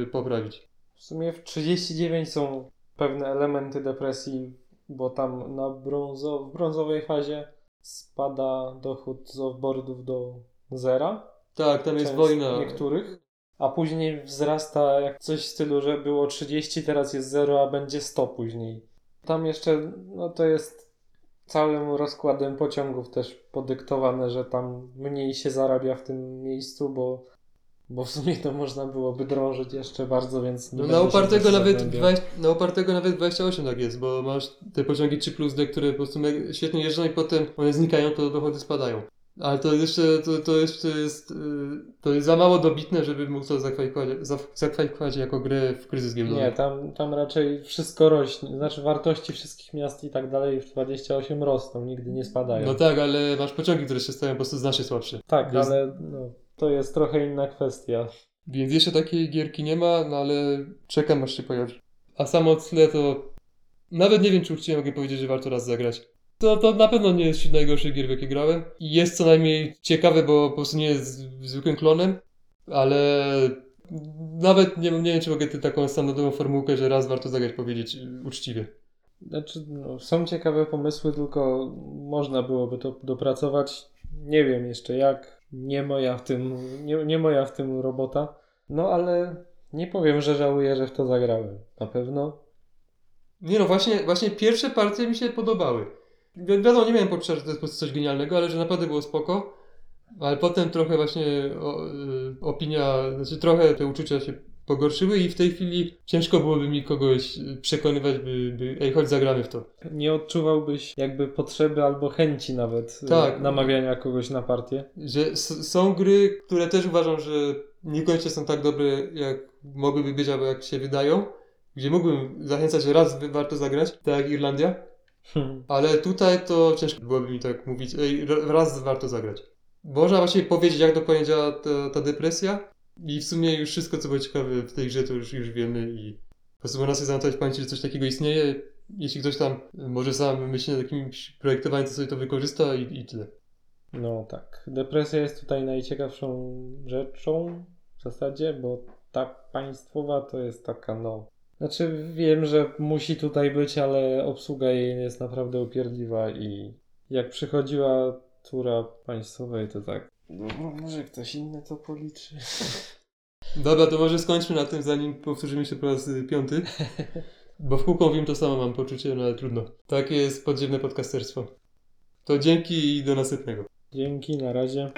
y, poprawić. W sumie w 39 są pewne elementy depresji, bo tam na brązo, w brązowej fazie spada dochód z offboardów do zera. Tak, tam jest część wojna. niektórych. A później wzrasta jak coś w stylu, że było 30, teraz jest 0, a będzie 100 później. Tam jeszcze, no to jest całym rozkładem pociągów też podyktowane, że tam mniej się zarabia w tym miejscu, bo, bo w sumie to można byłoby drążyć jeszcze bardzo, więc nie No na też nawet zagłębiał. 20, na upartego nawet 28 tak jest, bo masz te pociągi 3 plus D, które po prostu świetnie jeżdżą i potem one znikają, to dochody spadają. Ale to jeszcze, to, to jeszcze jest, y, to jest za mało dobitne, żeby mógł to zakwalifikować, za- zakwalifikować jako grę w kryzys giełdowy. Nie, tam, tam raczej wszystko rośnie, znaczy wartości wszystkich miast i tak dalej w 28 rosną, nigdy nie spadają. No tak, ale masz pociągi, które się stają po prostu znacznie słabsze. tak, jest- ale no, to jest trochę inna kwestia. Więc jeszcze takiej gierki nie ma, no ale czekam aż się pojawi. A samo tle to nawet nie wiem, czy uczciwie mogę powiedzieć, że warto raz zagrać. To, to na pewno nie jest wśród najgorszych gier, w jakie grałem. Jest co najmniej ciekawe, bo po prostu nie jest zwykłym klonem, ale nawet nie, nie wiem, czy mogę taką standardową formułkę, że raz warto zagrać powiedzieć uczciwie. Znaczy, no, są ciekawe pomysły, tylko można byłoby to dopracować. Nie wiem jeszcze jak. Nie moja w tym, nie, nie moja w tym robota. No ale nie powiem, że żałuję, że w to zagrałem. Na pewno. Nie no, właśnie, właśnie pierwsze partie mi się podobały. Wi- wiadomo, nie miałem poczucia, że to jest coś genialnego, ale że naprawdę było spoko. Ale potem trochę właśnie o, y, opinia, znaczy trochę te uczucia się pogorszyły i w tej chwili ciężko byłoby mi kogoś y, przekonywać, by, by ej, chodź zagramy w to. Nie odczuwałbyś jakby potrzeby albo chęci nawet e, Tak. namawiania kogoś na partię. Że są gry, które też uważam, że niekoniecznie są tak dobre, jak mogłyby być, albo jak się wydają, gdzie mógłbym zachęcać, że raz warto zagrać, tak jak Irlandia. Ale tutaj to ciężko byłoby mi tak mówić, ej, ra- raz warto zagrać. Można właśnie powiedzieć, jak dokładnie działa ta, ta depresja i w sumie już wszystko, co było ciekawe w tej grze, to już, już wiemy i po prostu można sobie zanotować w pamięci, że coś takiego istnieje. Jeśli ktoś tam może sam myśli nad jakimś projektowaniem, to sobie to wykorzysta i, i tyle. No tak. Depresja jest tutaj najciekawszą rzeczą w zasadzie, bo ta państwowa to jest taka no. Znaczy wiem, że musi tutaj być, ale obsługa jej jest naprawdę upierdliwa i jak przychodziła tura państwowej, to tak. No, może ktoś inny to policzy. Dobra, to może skończmy na tym, zanim powtórzymy się po raz y, piąty. Bo w kółko wiem to samo, mam poczucie, no ale trudno. Takie jest podziemne podcasterstwo. To dzięki i do następnego. Dzięki, na razie.